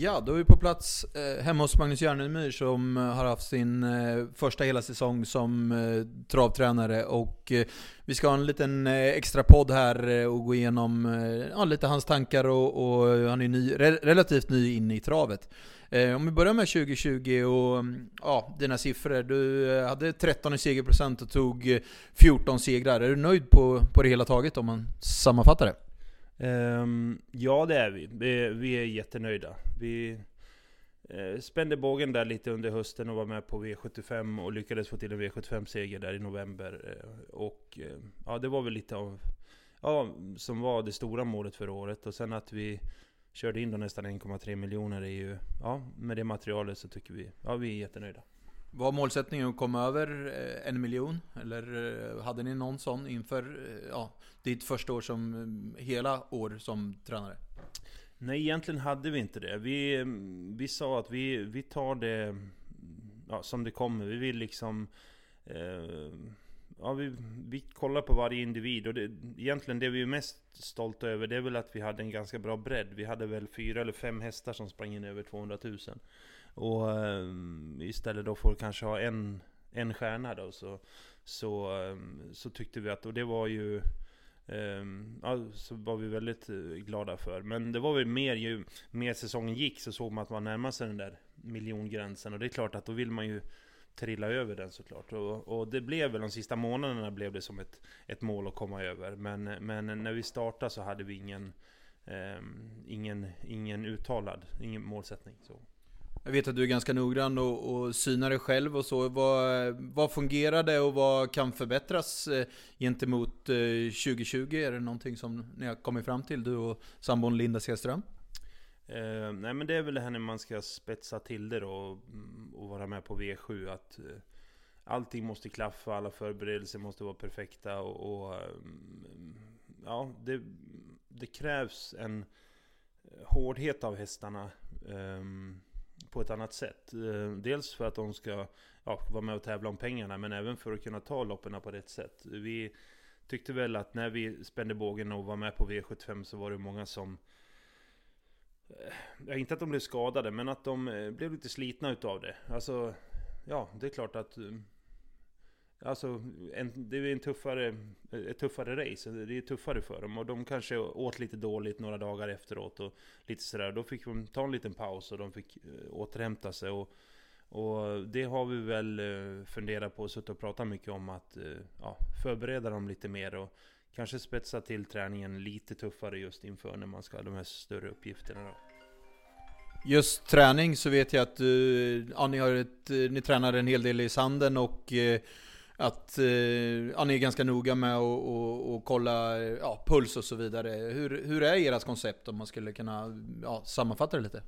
Ja, då är vi på plats eh, hemma hos Magnus Järnemyr som eh, har haft sin eh, första hela säsong som eh, travtränare. Och eh, vi ska ha en liten eh, extra podd här eh, och gå igenom eh, ja, lite hans tankar och, och eh, han är ny, re relativt ny inne i travet. Eh, om vi börjar med 2020 och mm, ja, dina siffror. Du eh, hade 13 i segerprocent och tog eh, 14 segrar. Är du nöjd på, på det hela taget om man sammanfattar det? Um, ja det är vi. vi. Vi är jättenöjda. Vi eh, spände bågen där lite under hösten och var med på V75 och lyckades få till en V75-seger där i november. Eh, och eh, ja, det var väl lite av, ja, som var det stora målet för året. Och sen att vi körde in då nästan 1,3 miljoner är ju, ja, med det materialet så tycker vi, ja vi är jättenöjda. Var målsättningen att komma över eh, en miljon? Eller eh, hade ni någon sån inför eh, ja, ditt första år som hela år som tränare? Nej, egentligen hade vi inte det. Vi, mm, vi sa att vi, vi tar det ja, som det kommer. Vi vill liksom... Eh, ja, vi, vi kollar på varje individ och det, egentligen det vi är mest stolta över det är väl att vi hade en ganska bra bredd. Vi hade väl fyra eller fem hästar som sprang in över 200 000. Och um, istället då får kanske ha en, en stjärna då så, så, um, så tyckte vi att, och det var ju um, ja, så var vi väldigt eh, glada för. Men det var väl mer, ju mer säsongen gick så såg man att man närmade sig den där miljongränsen. Och det är klart att då vill man ju trilla över den såklart. Och, och det blev väl de sista månaderna blev det som ett, ett mål att komma över. Men, men när vi startade så hade vi ingen, ingen, ingen uttalad, ingen målsättning. Så. Jag vet att du är ganska noggrann och, och synar dig själv och så. Vad, vad fungerade och vad kan förbättras eh, gentemot eh, 2020? Är det någonting som ni har kommit fram till, du och sambon Linda Sedström? Eh, nej men det är väl det här när man ska spetsa till det då och, och vara med på V7 att eh, allting måste klaffa, alla förberedelser måste vara perfekta och, och eh, ja, det, det krävs en hårdhet av hästarna. Um, på ett annat sätt. Eh, dels för att de ska ja, vara med och tävla om pengarna, men även för att kunna ta loppen på rätt sätt. Vi tyckte väl att när vi spände bågen och var med på V75 så var det många som eh, Ja, inte att de blev skadade, men att de eh, blev lite slitna utav det. Alltså, ja, det är klart att Alltså, en, det är en tuffare, ett tuffare race. Det är tuffare för dem. Och de kanske åt lite dåligt några dagar efteråt. Och lite sådär. Då fick de ta en liten paus och de fick eh, återhämta sig. Och, och det har vi väl eh, funderat på och suttit och pratat mycket om. Att eh, ja, förbereda dem lite mer. Och kanske spetsa till träningen lite tuffare just inför när man ska ha de här större uppgifterna. Då. Just träning så vet jag att ja, ni, har ett, ni tränar en hel del i sanden och att eh, ja, ni är ganska noga med att kolla ja, puls och så vidare. Hur, hur är ert koncept om man skulle kunna ja, sammanfatta det lite?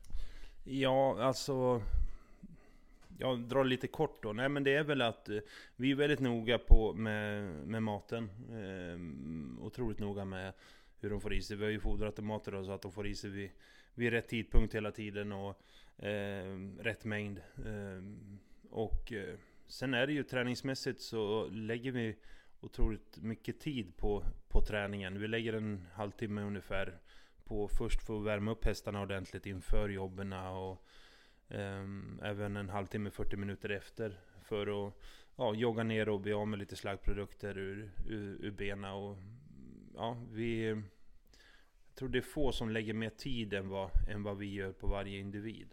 Ja, alltså... Jag drar lite kort då. Nej men det är väl att eh, vi är väldigt noga på med, med maten. Eh, otroligt noga med hur de får i sig. Vi har ju fodrat foderautomater då, så att de får i sig vid, vid rätt tidpunkt hela tiden och eh, rätt mängd. Eh, och eh, Sen är det ju träningsmässigt så lägger vi otroligt mycket tid på, på träningen. Vi lägger en halvtimme ungefär på först för att värma upp hästarna ordentligt inför jobben och um, även en halvtimme, 40 minuter efter för att ja, jogga ner och bli av med lite slaggprodukter ur, ur, ur benen. Och, ja, vi, jag tror det är få som lägger mer tid än vad, än vad vi gör på varje individ.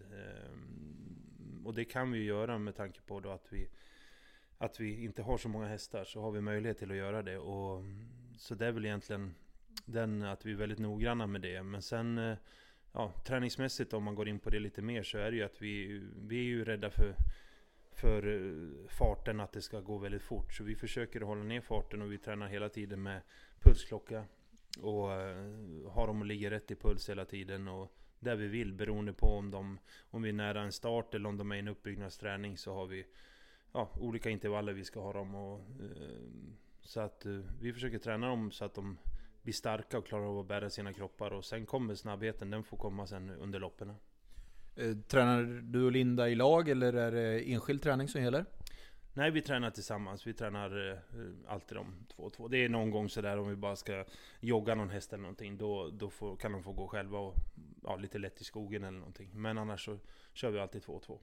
Um, och det kan vi göra med tanke på då att vi att vi inte har så många hästar så har vi möjlighet till att göra det. Och, så det är väl egentligen den att vi är väldigt noggranna med det. Men sen eh, ja, träningsmässigt om man går in på det lite mer så är det ju att vi, vi är ju rädda för, för eh, farten, att det ska gå väldigt fort. Så vi försöker hålla ner farten och vi tränar hela tiden med pulsklocka. Och eh, har dem att ligga rätt i puls hela tiden. Och där vi vill beroende på om, de, om vi är nära en start eller om de är i en uppbyggnadsträning så har vi ja, olika intervaller vi ska ha dem. Och, eh, så att eh, vi försöker träna dem så att de blir starka och klarar av att bära sina kroppar. Och sen kommer snabbheten, den får komma sen under loppen. Eh, tränar du och Linda i lag eller är det enskild träning som gäller? Nej, vi tränar tillsammans. Vi tränar eh, alltid de två och två. Det är någon gång sådär om vi bara ska jogga någon häst eller någonting. Då, då får, kan de få gå själva och ja, lite lätt i skogen eller någonting. Men annars så kör vi alltid 2-2.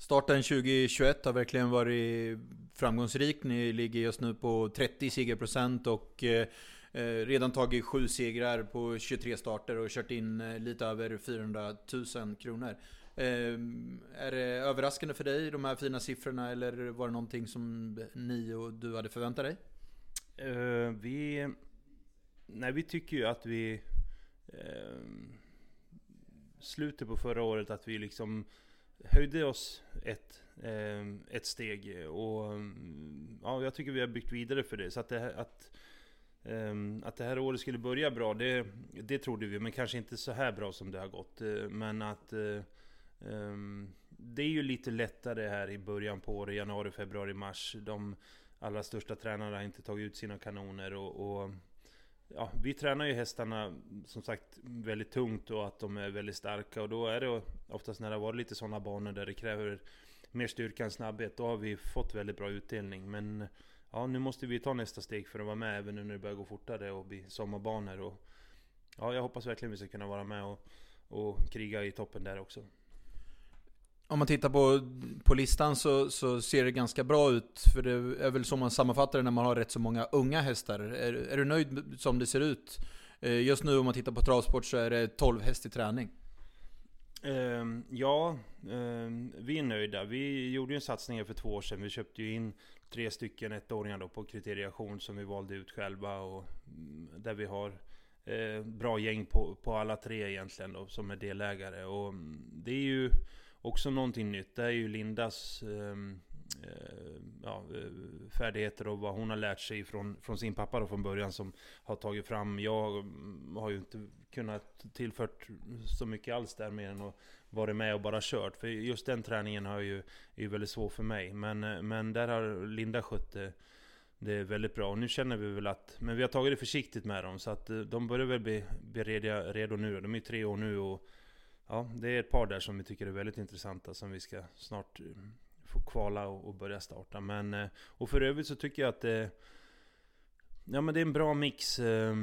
Starten 2021 har verkligen varit framgångsrik. Ni ligger just nu på 30 segerprocent och eh, eh, redan tagit 7 segrar på 23 starter och kört in eh, lite över 400 000 kronor. Är det överraskande för dig de här fina siffrorna eller var det någonting som ni och du hade förväntat dig? Uh, vi... Nej, vi tycker ju att vi... Uh, slutet på förra året att vi liksom höjde oss ett, eh, ett steg. Och mm, ja, jag tycker vi har byggt vidare för det. Så att det, att, eh, att det här året skulle börja bra, det, det trodde vi. Men kanske inte så här bra som det har gått. Men att eh, det är ju lite lättare här i början på året, januari, februari, mars. De allra största tränarna har inte tagit ut sina kanoner. och, och ja, vi tränar ju hästarna som sagt väldigt tungt och att de är väldigt starka och då är det oftast när det varit lite sådana banor där det kräver mer styrka än snabbhet, då har vi fått väldigt bra utdelning. Men ja, nu måste vi ta nästa steg för att vara med även nu när det börjar gå fortare och bli sommarbanor. Och, ja, jag hoppas verkligen vi ska kunna vara med och, och kriga i toppen där också. Om man tittar på, på listan så, så, ser det ganska bra ut. För det är väl så man sammanfattar det när man har rätt så många unga hästar. Är, är du nöjd som det ser ut? Eh, just nu om man tittar på travsport så är det 12 häst i träning. Ehm, ja, ehm, vi är nöjda. Vi gjorde ju en satsning för två år sedan. Vi köpte ju in tre stycken ettåringar då på kriteriation som vi valde ut själva. Och mm, där vi har eh, bra gäng på, på alla tre egentligen då, som är delägare. Och mm, det är ju också någonting nytt. Det är ju Lindas ehm, eh, ja, eh, färdigheter och vad hon har lärt sig från, från sin pappa då från början som har tagit fram. Jag mm, har ju inte kunnat tillfört så mycket alls där mer än att vara med och bara kört. För just den träningen har ju, är ju väldigt svår för mig. Men, eh, men där har Linda skött det, det är väldigt bra. Och nu känner vi väl att, men vi har tagit det försiktigt med dem. Så att eh, de börjar väl bli, bli redo, redo nu. De är tre år nu och ja, det är ett par där som vi tycker är väldigt intressanta som vi ska snart eh, få kvala och, börja starta. Men, eh, och för övrigt så tycker jag att det, ja, men det är en bra mix eh,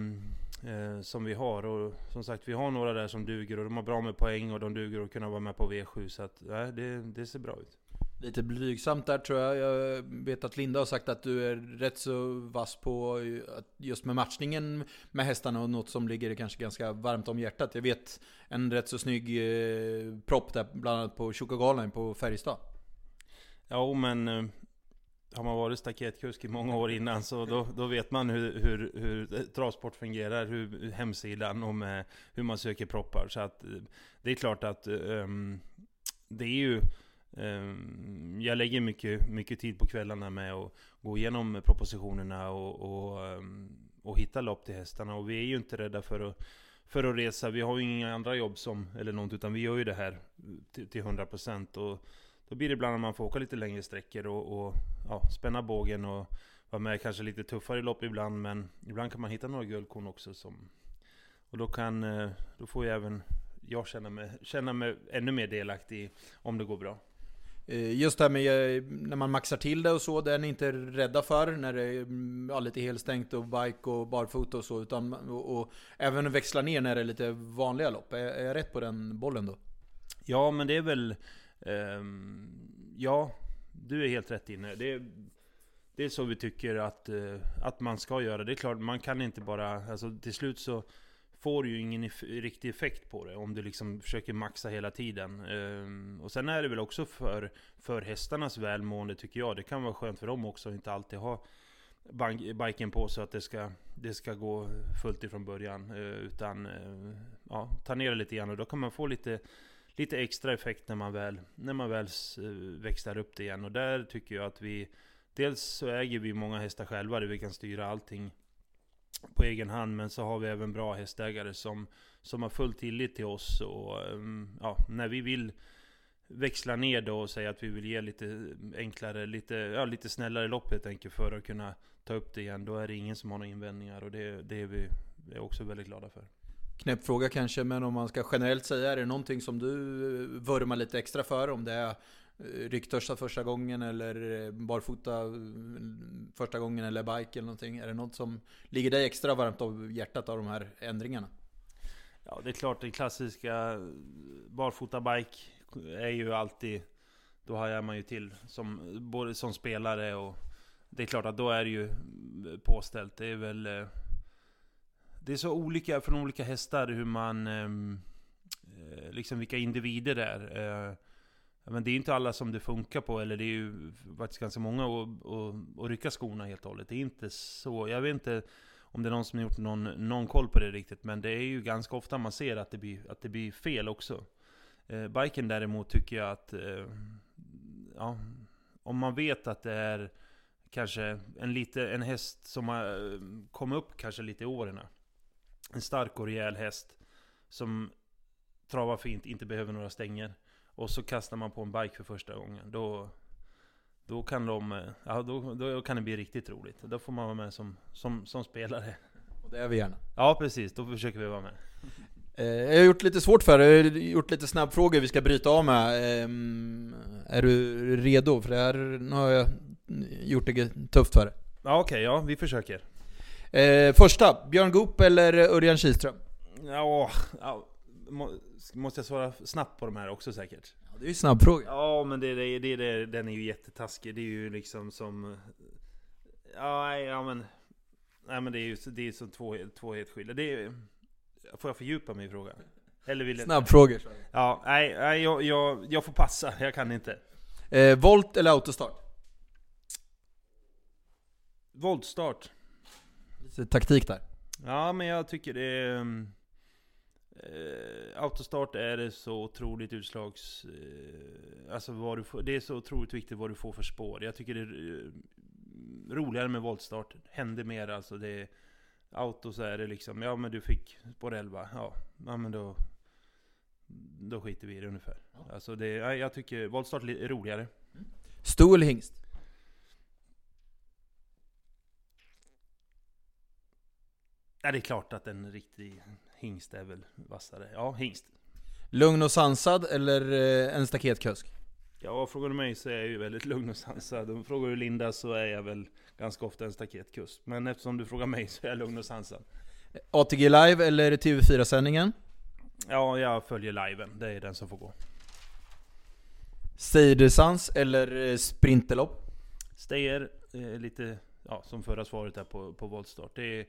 eh, som vi har. Och som sagt, vi har några där som duger och de har bra med poäng och de duger att kunna vara med på V7. Så att, ja, det, det ser bra ut. Lite blygsamt där tror jag. Jag vet att Linda har sagt att du är rätt så vass på just med matchningen med hästarna och något som ligger kanske ganska varmt om hjärtat. Jag vet en rätt så snygg eh, propp där, bland annat på Tjockagalan på Färjestad. Ja, men eh, har man varit staketkusk i många år innan så då, då vet man hur, hur, hur eh, travsport fungerar, hur hemsidan och med hur man söker proppar. Så att eh, det är klart att um, det är ju Ehm, jag lägger mycket, mycket tid på kvällarna med att gå igenom propositionerna och, och, ehm, och hitta lopp till hästarna. Och vi är ju inte rädda för att, för att resa. Vi har ju inga andra jobb som, eller något, utan vi gör ju det här till, till 100%. Och då blir det ibland att man får åka lite längre sträckor och, och ja, spänna bågen och vara med kanske lite tuffare lopp ibland. Men ibland kan man hitta några guldkorn också. Som, och då, kan, eh, då får ju även jag känna mig, känna mig ännu mer delaktig om det går bra. Eh, just det här med eh, när man maxar till det och så, det är ni inte rädda för när det är mm, ja, lite helstängt och bike och barfota och så. Utan, och, och även växla ner när det är lite vanliga lopp. Är, är jag rätt på den bollen då? Ja, men det är väl... Um, ja, du är helt rätt inne. Det är, det är så vi tycker att, uh, att man ska göra. Det är klart, man kan inte bara... Alltså till slut så får du ju ingen eff riktig effekt på det om du liksom försöker maxa hela tiden. Um, och sen är det väl också för, för hästarnas välmående tycker jag. Det kan vara skönt för dem också att inte alltid ha biken på så att det ska, det ska gå fullt ifrån början. Uh, utan uh, ja, ta ner det lite grann och då kan man få lite, lite extra effekt när man väl, när man väl växlar upp det igen. Och där tycker jag att vi Dels så äger vi många hästar själva där vi kan styra allting på egen hand. Men så har vi även bra hästägare som, som har full tillit till oss. Och ehm, ja, när vi vill växla ner då och säga att vi vill ge lite enklare, lite, ja, lite snällare lopp helt enkelt för att kunna ta upp det igen. Då är det ingen som har några invändningar och det, det är vi är också väldigt glada för. Knäpp fråga kanske, men om man ska generellt säga, är det någonting som du eh, vurmar lite extra för? Om det är Eh, första gången eller eh, barfota eh, första gången eller bike eller någonting? Är det något som ligger dig extra varmt om hjärtat av de här ändringarna? Ja, det är klart, den klassiska eh, barfotabike är ju alltid... Då hajar man ju till, som, både som spelare och... Det är klart att då är det ju påställt. Det är väl... Det är så olika från olika hästar hur man... Ehm, liksom vilka individer det är. Men det är inte alla som det funkar på, eller det är ju faktiskt ganska många att, att, att rycka skorna helt och hållet. Det är inte så, jag vet inte om det är någon som har gjort någon, någon koll på det riktigt, men det är ju ganska ofta man ser att det blir, att det blir fel också. Eh, biken däremot tycker jag att, eh, ja, om man vet att det är kanske en, lite, en häst som har eh, kommit upp kanske lite i åren. En stark och rejäl häst som travar fint, inte behöver några stänger. Och så kastar man på en bike för första gången. Då, då, kan, de, eh, ja, då, då kan det bli riktigt roligt. Då får man vara med som, som, som spelare. Och det är vi gärna. Ja precis, då försöker vi vara med. Eh, Jag har gjort lite svårt för dig, jag har gjort lite snabbfrågor vi ska bryta av med. Ehm, Är du redo? För det här, nu har jag gjort det tufft för dig. Ja okej, ja vi försöker. Eh, första, Björn Goop eller Örjan Kihlström? Ja, måste jag svara snabbt på de här också säkert? Ja, det är ju snabbfråga. Ja men det, det, det, det, den är ju jättetaskig. Det är ju liksom som... Ja, nej, ja men... Nej men det är ju det är som två, två helt skilda. Det är, får jag fördjupa mig i frågan? Eller vill Snabbfrågor. Ja, nej, nej jag, jag, jag får passa. Jag kan inte. Eh, volt eller autostart? Voltstart. Lite taktik där. Ja, men jag tycker det är... mm, Eh, autostart är det så otroligt utslags... Eh, alltså vad du får, det är så otroligt viktigt vad du får för spår. Jag tycker det är eh, roligare med voltstart. Händer mer alltså. Det är, auto så är det liksom, ja men du fick spår 11. Ja, ja men då... Då skiter vi i det ungefär. Alltså det, ja, jag tycker voltstart är roligare. Sto eller hingst? Ja, det är klart att en riktig hingst är väl vassare. Ja, hingst. Lugn och sansad eller eh, en staketkusk? Ja, frågar du mig så är jag ju väldigt lugn och sansad. Frågar du Linda så är jag väl ganska ofta en staketkust. Men eftersom du frågar mig så är jag lugn och sansad. ATG live eller TV4-sändningen? Ja, jag följer liven. Det är den som får gå. Seidesans eller eh, sprinterlopp? Steyer, eh, lite ja, som förra svaret där på, på voltstart. Det är,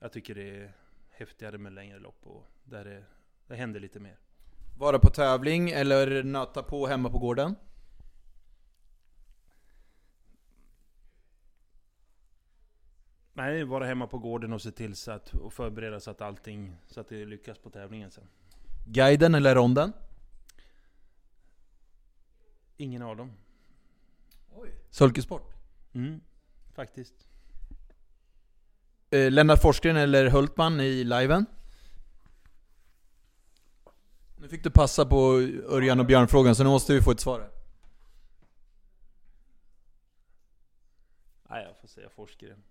jag tycker det är häftigare med längre lopp och där det, det händer lite mer. Vara på tävling eller nöta på hemma på gården? Nej, vara hemma på gården och se till så att, och förbereda så att allting, så att det lyckas på tävlingen sen. Guiden eller ronden? Ingen av dem. Sulkesport? Mm, faktiskt. Eh, Lennart Forsgren eller Hultman i liven? Nu fick du passa på Örjan och Björn-frågan, så nu måste vi få ett svar. Nej, jag får säga Forsgren.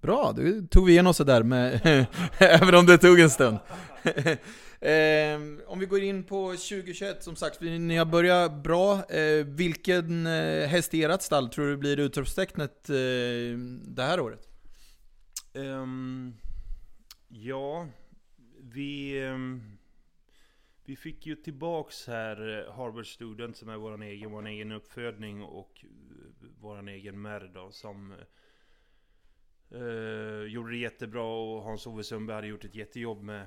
Bra, då tog vi igenom oss där med, även om det tog en stund. Ehm, om vi går in på 2021, som sagt, ni har börjat bra. Eh, vilken eh, häst i ert stall tror du blir utropstecknet eh, det här året? Um, ja, vi, um, vi fick ju tillbaks här eh, Harvard Student som är vår egen, vår egen uppfödning och eh, vår egen märr då som uh, gjorde det jättebra och Hans-Ove Sundberg hade gjort ett jättejobb med,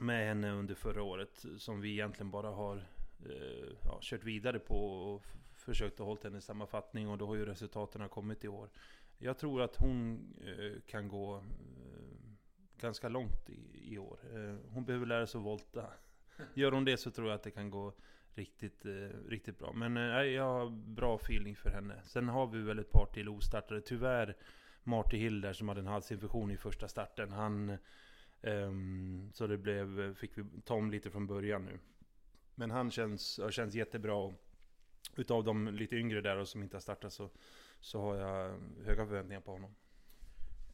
med henne under förra året som vi egentligen bara har uh, ja, kört vidare på och försökt att hålla henne i samma fattning och då har ju resultaten kommit i år. Jag tror att hon eh, kan gå eh, ganska långt i, i år. Eh, hon behöver lära sig att volta. Gör hon det så tror jag att det kan gå riktigt, riktigt bra. Men jag har bra feeling för henne. Sen har vi väl ett par till ostartade. Tyvärr Marty Hill där som hade en halsinfektion i första starten. Han, ehm, så det blev, fick vi ta om lite från början nu. Men han känns, har känts jättebra. Utav de lite yngre där och som inte har startat så, så har jag eh, höga förväntningar på honom.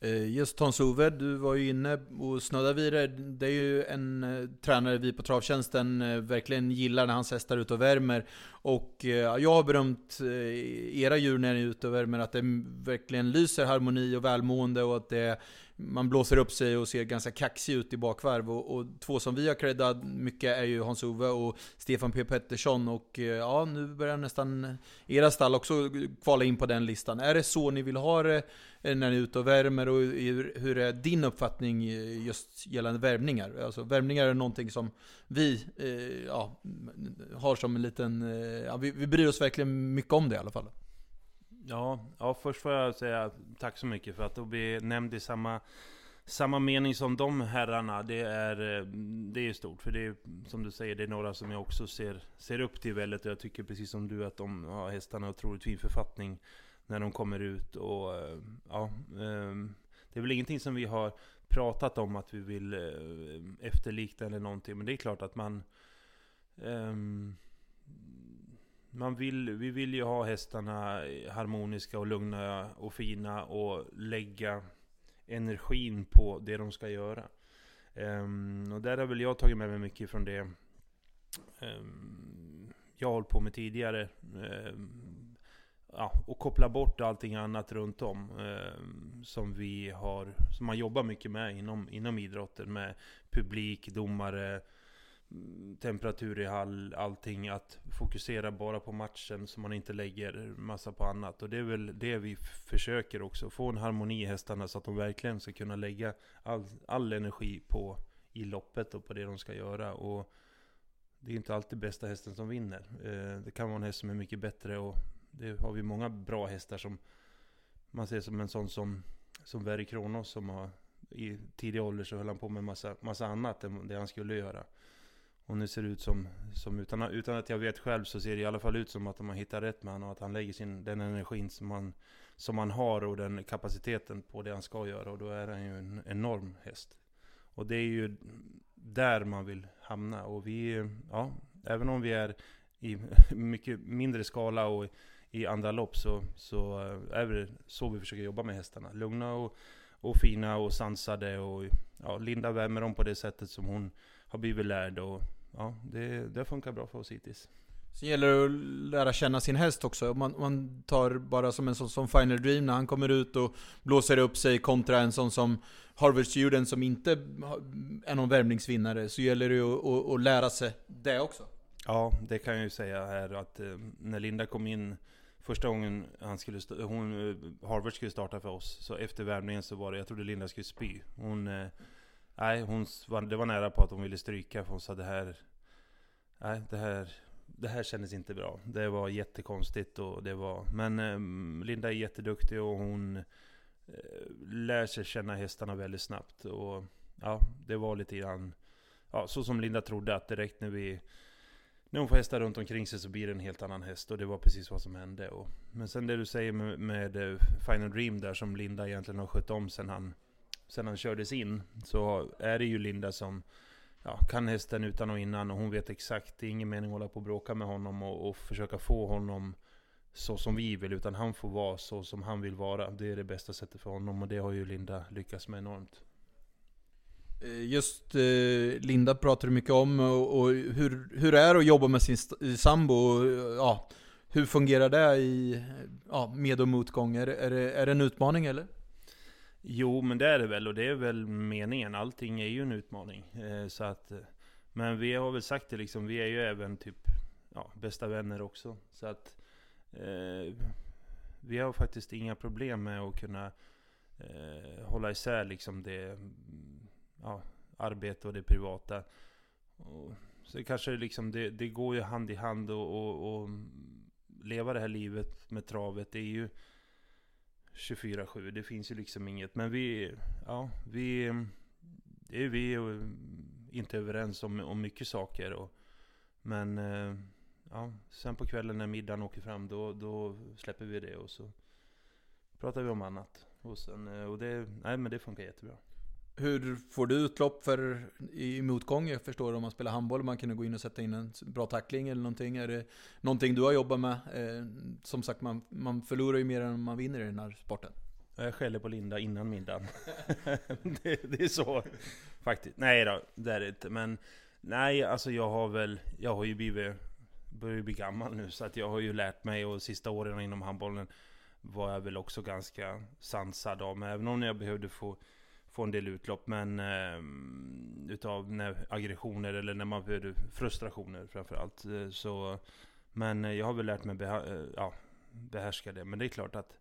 Eh, just Hans-Ove, du var ju inne och snuddade vid det. Det är ju en eh, tränare vi på Travtjänsten verkligen gillar när hans hästar är ute och värmer. Och jag har berömt era djur när ni är ute och värmer, att det verkligen lyser harmoni och välmående och att det man blåser upp sig och ser ganska kaxig ut i bakvarv. Och, och två som vi har creddat mycket är ju Hans-Ove och Stefan P Pettersson. Och eh, ja, nu börjar nästan era stall också kvala in på den listan. Är det så ni vill ha det eh, när ni är ute och värmer? Och hur är din uppfattning eh, just gällande värmningar? Alltså värmningar är någonting som vi eh, ja, har som en liten... Eh, ja, vi, vi bryr oss verkligen mycket om det i alla fall. Ja, ja, först får jag säga tack så mycket för att du blir nämnd i samma, samma mening som de herrarna. Det är, eh, det är stort, för det är som du säger, det är några som jag också ser, ser upp till väldigt. Och jag tycker precis som du att de har hästarna otroligt fin författning när de kommer ut. Och eh, ja, ehm, det är väl ingenting som vi har pratat om att vi vill eh, efterlikna eller någonting. Men det är klart att man um, man vill, vi vill ju ha hästarna harmoniska och lugna och fina och lägga energin på det de ska göra. Um, och där har väl jag tagit med mig mycket från det um, jag har hållit på med tidigare. Um, ja, och koppla bort allting annat runt om som vi har, som man jobbar mycket med inom, inom idrotten med publik, domare, Mm, temperatur i hall, allting. Att fokusera bara på matchen så man inte lägger massa på annat. Och det är väl det vi försöker också. Få en harmoni i hästarna så att de verkligen ska kunna lägga all, all energi på i loppet och på det de ska göra. Och det är inte alltid bästa hästen som vinner. Eh, det kan vara en häst som är mycket bättre och det har vi många bra hästar som man ser som en sån som, som Verry Kronos som har i tidig ålder så höll han på med massa, massa annat än det han skulle göra. Och nu ser det ut som, som utan, utan att jag vet själv så ser det i alla fall ut som att de har hittat rätt med honom och att han lägger sin, den energin som han som han har och den kapaciteten på det han ska göra. Och då är han ju en enorm häst. Och det är ju där man vill hamna. Och vi, ja, även om vi är i mycket mindre skala och i andra lopp så, så eh, är det så vi försöker jobba med hästarna. Lugna och, och fina och sansade och ja, Linda värmer dem på det sättet som hon har blivit lärd och ja, det, det funkar bra för oss hittills. Sen gäller det att lära känna sin häst också. Man, man tar bara som en sån som Final Dream när han kommer ut och blåser upp sig kontra en sån som Harvard Student som inte är någon värmningsvinnare. Så gäller det att, att, att lära sig det också. Ja, det kan jag ju säga här att eh, när Linda kom in Första gången han skulle, hon, eh, Harvard skulle starta för oss, så efter värmningen så var det, jag trodde Linda skulle spy. Hon eh, Nej, hon det var nära på att hon ville stryka för hon sa det här... Nej, det här... Det här kändes inte bra. Det var jättekonstigt och det var... Men eh, Linda är jätteduktig och hon eh, lär sig känna hästarna väldigt snabbt. Och ja, det var lite grann... Ja, så som Linda trodde att direkt när vi... När hon får hästar runt omkring sig så blir det en helt annan häst och det var precis vad som hände. Och, men sen det du säger med, med eh, Final Dream där som Linda egentligen har skött om sen han sedan han kördes in, så är det ju Linda som ja, kan hästen utan och innan och hon vet exakt. Det är ingen mening att hålla på och bråka med honom och, och försöka få honom så som vi vill, utan han får vara så som han vill vara. Det är det bästa sättet för honom och det har ju Linda lyckats med enormt. Eh, just eh, Linda pratar du mycket om och, och, hur, hur är det att jobba med sin sambo? Och, ja, hur fungerar det i ja, med och motgångar? Är, det, är det en utmaning eller? Jo, men det är det väl och det är väl meningen. Allting är ju en utmaning. Eh, så att, eh, men vi har väl sagt det liksom, vi är ju även typ ja, bästa vänner också. Så att eh, vi har faktiskt inga problem med att kunna eh, hålla isär liksom det ja, arbete och det privata. Och, så kanske liksom det, det går ju hand i hand och, och, och leva det här livet med travet. Det är ju 24-7. Det finns ju liksom inget. Men vi, ja, vi, det är vi inte överens om, om mycket saker. Och, men eh, ja, sen på kvällen när middagen åker fram, då, då släpper vi det och så pratar vi om annat. Och, sen, eh, och det, nej, men det funkar jättebra. Hur får du utlopp för i motgång? Jag förstår om man spelar handboll, man kan gå in och sätta in en bra tackling eller någonting. Är det någonting du har jobbat med? Eh, som sagt, man, man förlorar ju mer än man vinner i den här sporten. Jag skäller på Linda innan middagen. det, det, är så faktiskt. Nej då, det är det inte. Men nej, alltså jag har väl, jag har ju blivit, börjar bli gammal nu. Så att jag har ju lärt mig och sista åren inom handbollen var jag väl också ganska sansad av. Men även om jag behövde få få en del utlopp, men eh, utav när aggressioner eller när man behöver frustrationer framförallt. Eh, så, men eh, jag har väl lärt mig beha eh, ja, behärska det. Men det är klart att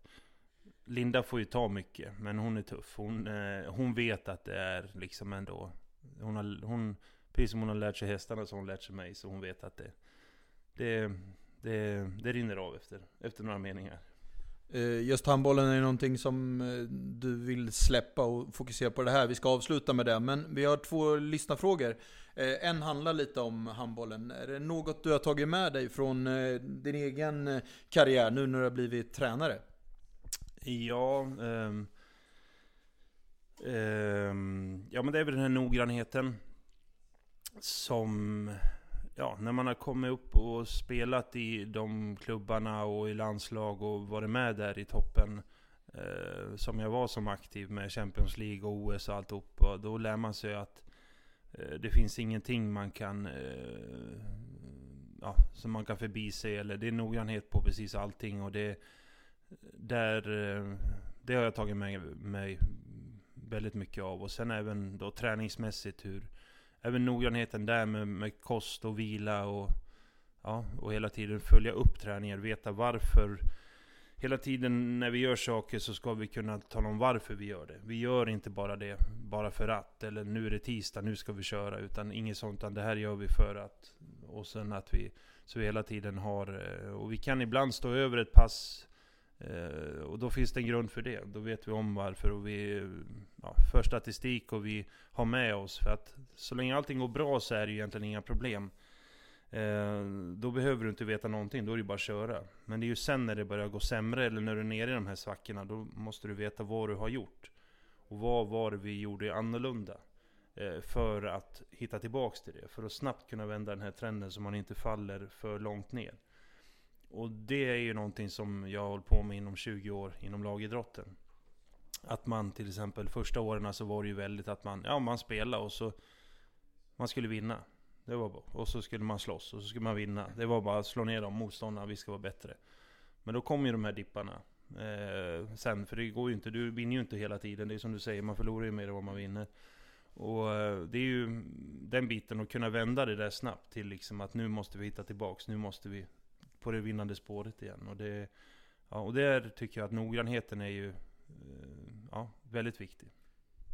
Linda får ju ta mycket, men hon är tuff. Hon, eh, hon vet att det är liksom ändå... Hon har, hon, precis som hon har lärt sig hästarna så har hon lärt sig mig, så hon vet att det, det, det, det rinner av efter, efter några meningar. Eh, just handbollen är någonting som eh, du vill släppa och fokusera på det här. Vi ska avsluta med det, men vi har två lyssnarfrågor. Eh, en handlar lite om handbollen. Är det något du har tagit med dig från din egen karriär nu när du har blivit tränare? Ja, um, um, ja men det är väl den här noggrannheten som ja, när man har kommit upp och spelat i de klubbarna och i landslag och varit med där i toppen. Eh, som jag var som aktiv med Champions League och OS och alltihop. Och då lär man sig att eh, det finns ingenting man kan eh, ja, som man kan förbi sig. Eller det är noggrannhet på precis allting. Och det, där, eh, det har jag tagit med mig väldigt mycket av. Och sen även då träningsmässigt hur även noggrannheten där med, med kost och vila och, ja, och hela tiden följa upp träningar, veta varför. Hela tiden när vi gör saker så ska vi kunna tala om varför vi gör det. Vi gör inte bara det bara för att, eller nu är det tisdag, nu ska vi köra. Utan inget sånt, utan det här gör vi för att. Och sen att vi, så vi hela tiden har, eh, och vi kan ibland stå över ett pass Eh, Eh, och då finns det en grund för det. Då vet vi om varför och vi ja, för statistik och vi har med oss. För att så länge allting går bra så är det ju egentligen inga problem. Eh, då behöver du inte veta någonting, då är det bara att köra. Men det är ju sen när det börjar gå sämre eller när du är nere i de här svackorna, då måste du veta vad du har gjort. Och vad var det vi gjorde annorlunda? Eh, för att hitta tillbaks till det. För att snabbt kunna vända den här trenden så man inte faller för långt ner. Och det är ju någonting som jag har hållit på med inom 20 år inom lagidrotten. Att man till exempel första åren så var det ju väldigt att man, ja man spelade och så man skulle vinna. Det var bara, och så skulle man slåss och så skulle man vinna. Det var bara att slå ner de motståndarna, vi ska vara bättre. Men då kom ju de här dipparna. Eh, sen, för det går ju inte, du vinner ju inte hela tiden. Det är som du säger, man förlorar ju mer än vad man vinner. Och eh, det är ju den biten, att kunna vända det där snabbt till liksom att nu måste vi hitta tillbaks, nu måste vi på det vinnande spåret igen. Och, det, ja, och där tycker jag att noggrannheten är ju eh, ja, väldigt viktig.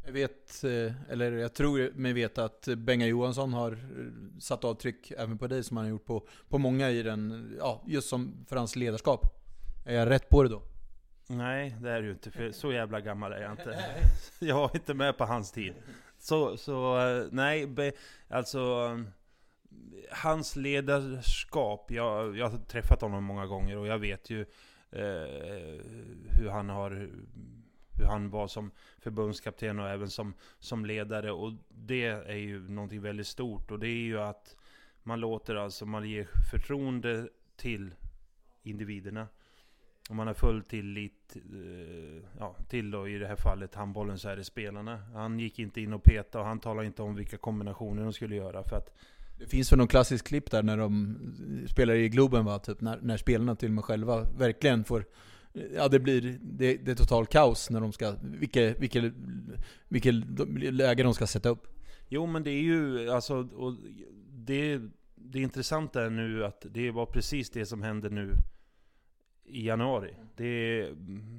Jag vet, eh, eller jag tror mig veta att Benga Johansson har eh, satt avtryck även på dig som han har gjort på, på många i den, ja, just som för hans ledarskap. Är jag rätt på det då? Nej, det är du inte, för så jävla gammal är jag inte. Jag var inte med på hans tid. Så, så nej, alltså hans ledarskap, jag, jag har träffat honom många gånger och jag vet ju eh, hur han har hur han var som förbundskapten och även som, som ledare. Och det är ju någonting väldigt stort. Och det är ju att man låter alltså, man ger förtroende till individerna. Och man har full tillit eh, ja, till då i det här fallet handbollen så är det spelarna. Han gick inte in och petade och han talade inte om vilka kombinationer de skulle göra. För att det finns väl någon klassisk klipp där när de spelar i Globen va? Typ när, när spelarna till och med själva verkligen får Ja det blir, det, det är total kaos när de ska, vilka, vilka, vilka läge de ska sätta upp. Jo men det är ju, alltså, och det, det intressanta är nu att det var precis det som hände nu i januari. Det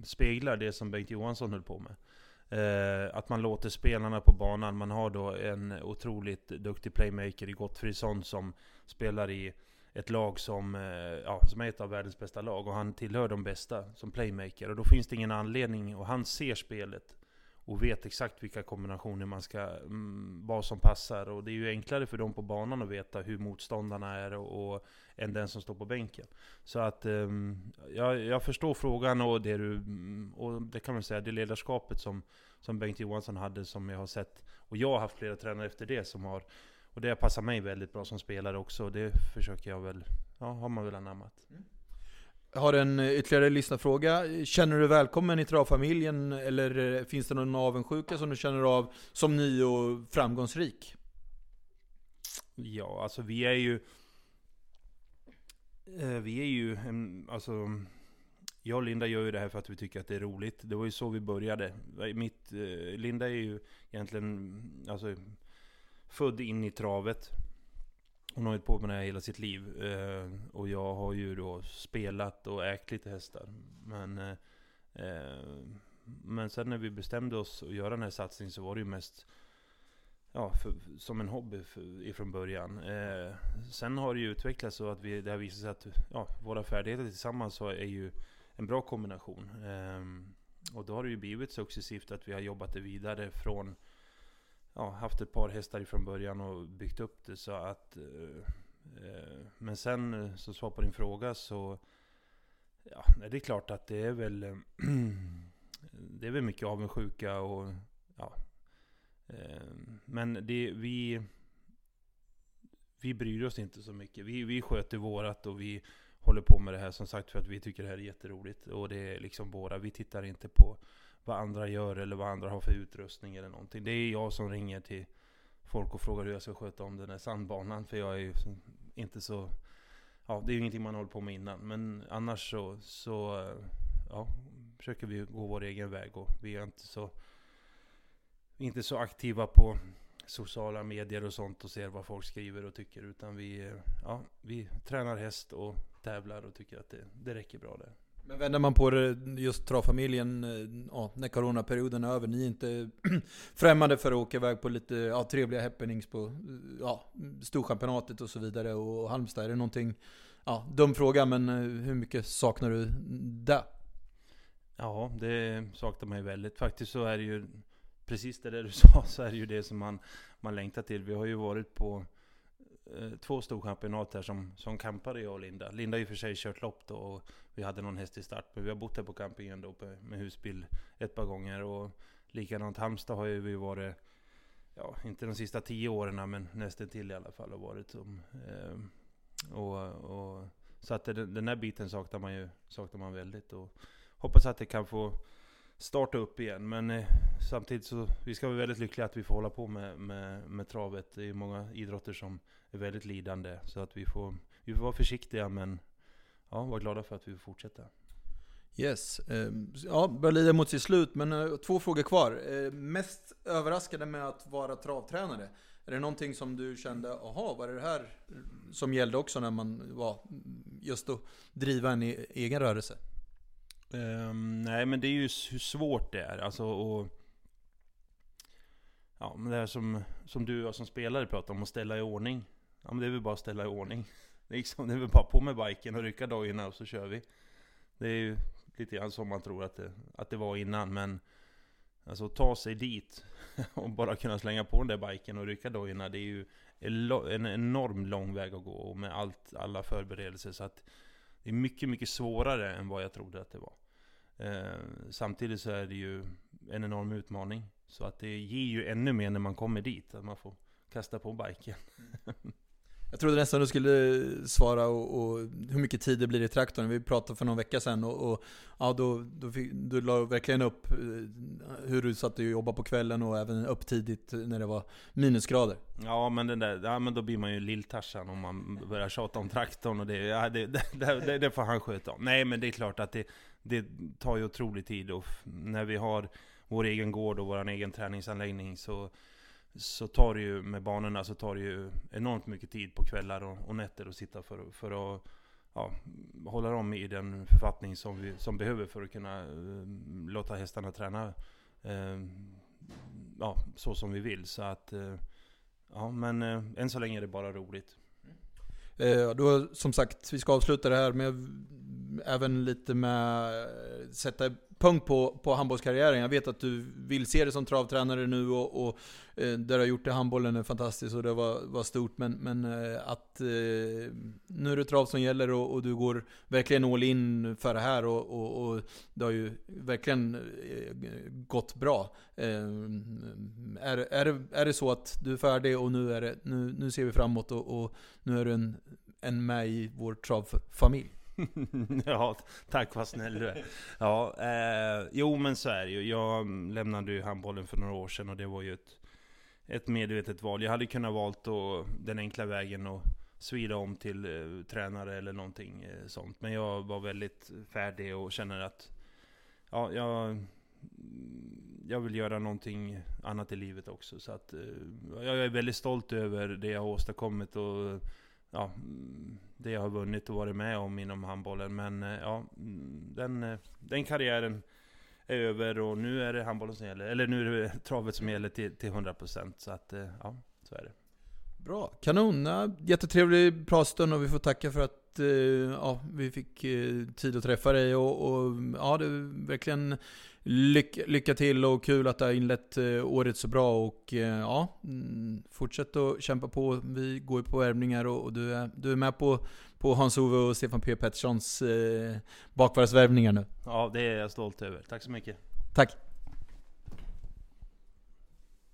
speglar det som Bengt Johansson höll på med. Eh, att man låter spelarna på banan. Man har då en otroligt duktig playmaker i Gottfridsson som spelar i ett lag som, eh, ja, som är ett av världens bästa lag. Och han tillhör de bästa som playmaker. Och då finns det ingen anledning, och han ser spelet och vet exakt vilka kombinationer man ska, mm, vad som passar. Och det är ju enklare för dem på banan att veta hur motståndarna är och, och än den som står på bänken. Så att ehm, um, jag, jag förstår frågan och det du, mm, och det kan man säga, det ledarskapet som, som Bengt Johansson hade som jag har sett. Och jag har haft flera tränare efter det som har, och det passar mig väldigt bra som spelare också. Och det försöker jag väl, ja har man väl anammat. Mm. Jag har en eh, ytterligare lyssnarfråga. Känner du dig välkommen i travfamiljen eller eh, finns det någon avundsjuka som du känner av som ny och framgångsrik? Ja, alltså vi är ju... Eh, vi är ju, alltså... Jag och Linda gör ju det här för att vi tycker att det är roligt. Det var ju så vi började. Mitt Linda är ju egentligen alltså, född in i travet. Hon har hållit på med det här hela sitt liv. Eh, och jag har ju då spelat och ägt lite hästar. Men, eh, eh men sen när vi bestämde oss att göra den här satsningen så var det ju mest ja, för, som en hobby för, ifrån början. Eh, sen har det ju utvecklats så att vi, det har visat sig att ja, våra färdigheter tillsammans är ju en bra kombination. Eh, och då har det ju blivit successivt att vi har jobbat det vidare från ja, haft ett par hästar ifrån början och byggt upp det så att eh, eh Men sen, eh, så svar på din fråga så Ja, det är klart att det är väl Det är väl mycket avundsjuka och ja, Eh, men det, vi, vi bryr oss inte så mycket. Vi, vi sköter vårat och vi håller på med det här som sagt för att vi tycker det här är jätteroligt. Och det är liksom våra. Vi tittar inte på vad andra gör eller vad andra har för utrustning eller någonting. Det är jag som ringer till folk och frågar hur jag ska sköta om den här sandbanan. För jag är ju inte så... Ja, det är ju ingenting man håller på med innan. Men annars så, så ja, försöker vi gå vår egen väg. Och vi är inte så inte så aktiva på sociala medier och sånt och ser vad folk skriver och tycker. Utan vi, ja, vi tränar häst och tävlar och tycker att det, det räcker bra där. Men vänder man på det, just travfamiljen, eh, ja, när coronaperioden är över, ni är inte främmande för att åka iväg på lite ja, trevliga happenings på eh, ja, Storchampionatet och så vidare och Halmstad. Är det någonting, ja, dum fråga, men eh, hur mycket saknar du det? Ja, det saknar man ju väldigt. Faktiskt så är det ju precis det där du sa, så är det ju det som man, man längtar till. Vi har ju varit på Eh, två storchampionat här som, som campade jag och Linda. Linda har ju för sig kört lopp då och vi hade någon häst i start. Men vi har bott här på campingen då med husbil ett par gånger. Och likadant Halmstad har ju vi varit, ja inte de sista tio åren men nästan till i alla fall har varit som. Eh, och, och, så att den, den här biten saknar man ju saknar man väldigt. Och hoppas att det kan få starta upp igen. Men eh, samtidigt så vi ska vara väldigt lyckliga att vi får hålla på med, med, med travet. Det är många idrotter som är väldigt lidande. Så att vi får, vi får vara försiktiga men ja, vara glada för att vi får fortsätta. Yes. Ehm, ja, börjar lida mot sitt slut, men eh, två frågor kvar. Eh, mest överraskade med att vara travtränare? Är det någonting som du kände, aha, var det det här som gällde också när man var just att driva en e-, egen rörelse? Um, nej men det är ju hur svårt det är. Alltså och, Ja men det här som, som du och som spelare pratar om, att ställa i ordning. Ja men det är väl bara att ställa i ordning. Det är, liksom, det är väl bara på med biken och rycka dojorna och så kör vi. Det är ju lite grann som man tror att det, att det var innan men Alltså ta sig dit och bara kunna slänga på den där biken och rycka dojorna Det är ju en enorm lång väg att gå med allt, alla förberedelser så att Det är mycket, mycket svårare än vad jag trodde att det var Eh, samtidigt så är det ju en enorm utmaning. Så att det ger ju ännu mer när man kommer dit, att man får kasta på biken. Jag trodde nästan du skulle svara och, och, hur mycket tid det blir i traktorn. Vi pratade för någon vecka sedan och, och ja, då, då fick, du la verkligen upp eh, hur du satt och jobbade på kvällen och även upp tidigt när det var minusgrader. Ja men, den där, ja, men då blir man ju lilltarsan om man börjar tjata om traktorn och det, ja, det, det, det, det får han sköta om. Nej men det är klart att det, det tar ju otrolig tid och när vi har vår egen gård och vår egen träningsanläggning så så tar det ju med banorna så tar det ju enormt mycket tid på kvällar och, och nätter att sitta för, för att ja, hålla dem i den författning som vi som behöver för att kunna uh, låta hästarna träna uh, ja, så som vi vill. Så att, uh, ja men än så länge är det bara roligt. Eh, då, som sagt, vi ska avsluta det här med även lite med eh, sätta punkt på, på handbollskarriären. Jag vet att du vill se det som travtränare nu och, och eh, det du har gjort i handbollen är fantastiskt och det var, var stort. Men, men eh, att eh, nu är det trav som gäller och, och, du går verkligen all in för det här och, och, och det har ju verkligen eh, gått bra. Eh, är, är, det, är det så att du är färdig och nu, är det, nu, nu ser vi framåt och, och nu är du en, en med i vår travfamilj? ja, tack vad snäll du är. Ja, eh, jo men så är det ju. Jag lämnade ju handbollen för några år sedan och det var ju ett, ett medvetet val. Jag hade kunnat valt då den enkla vägen och svida om till eh, tränare eller någonting eh, sånt. Men jag var väldigt färdig och känner att ja, jag, jag vill göra någonting annat i livet också. Så att, eh, jag är väldigt stolt över det jag har åstadkommit och ja, mm, det jag har vunnit och varit med om inom handbollen. Men eh, ja, mm, den, eh, den karriären är över och nu är det handbollen som gäller. Eller nu är det travet som gäller till, till 100%. Så att, eh, ja, så är det. Bra, kanon. Jättetrevlig pratstund och vi får tacka för att ja, vi fick tid att träffa dig. Och, och ja, det är verkligen lycka, lycka till och kul att du har inlett eh, året så bra och eh, ja, mm, fortsätt att kämpa på. Vi går ju på värvningar och, och du, är, du är med på, på Hans-Ove och Stefan P Petterssons eh, bakvarvsvärvningar nu. Ja, det är jag stolt över. Tack så mycket. Tack.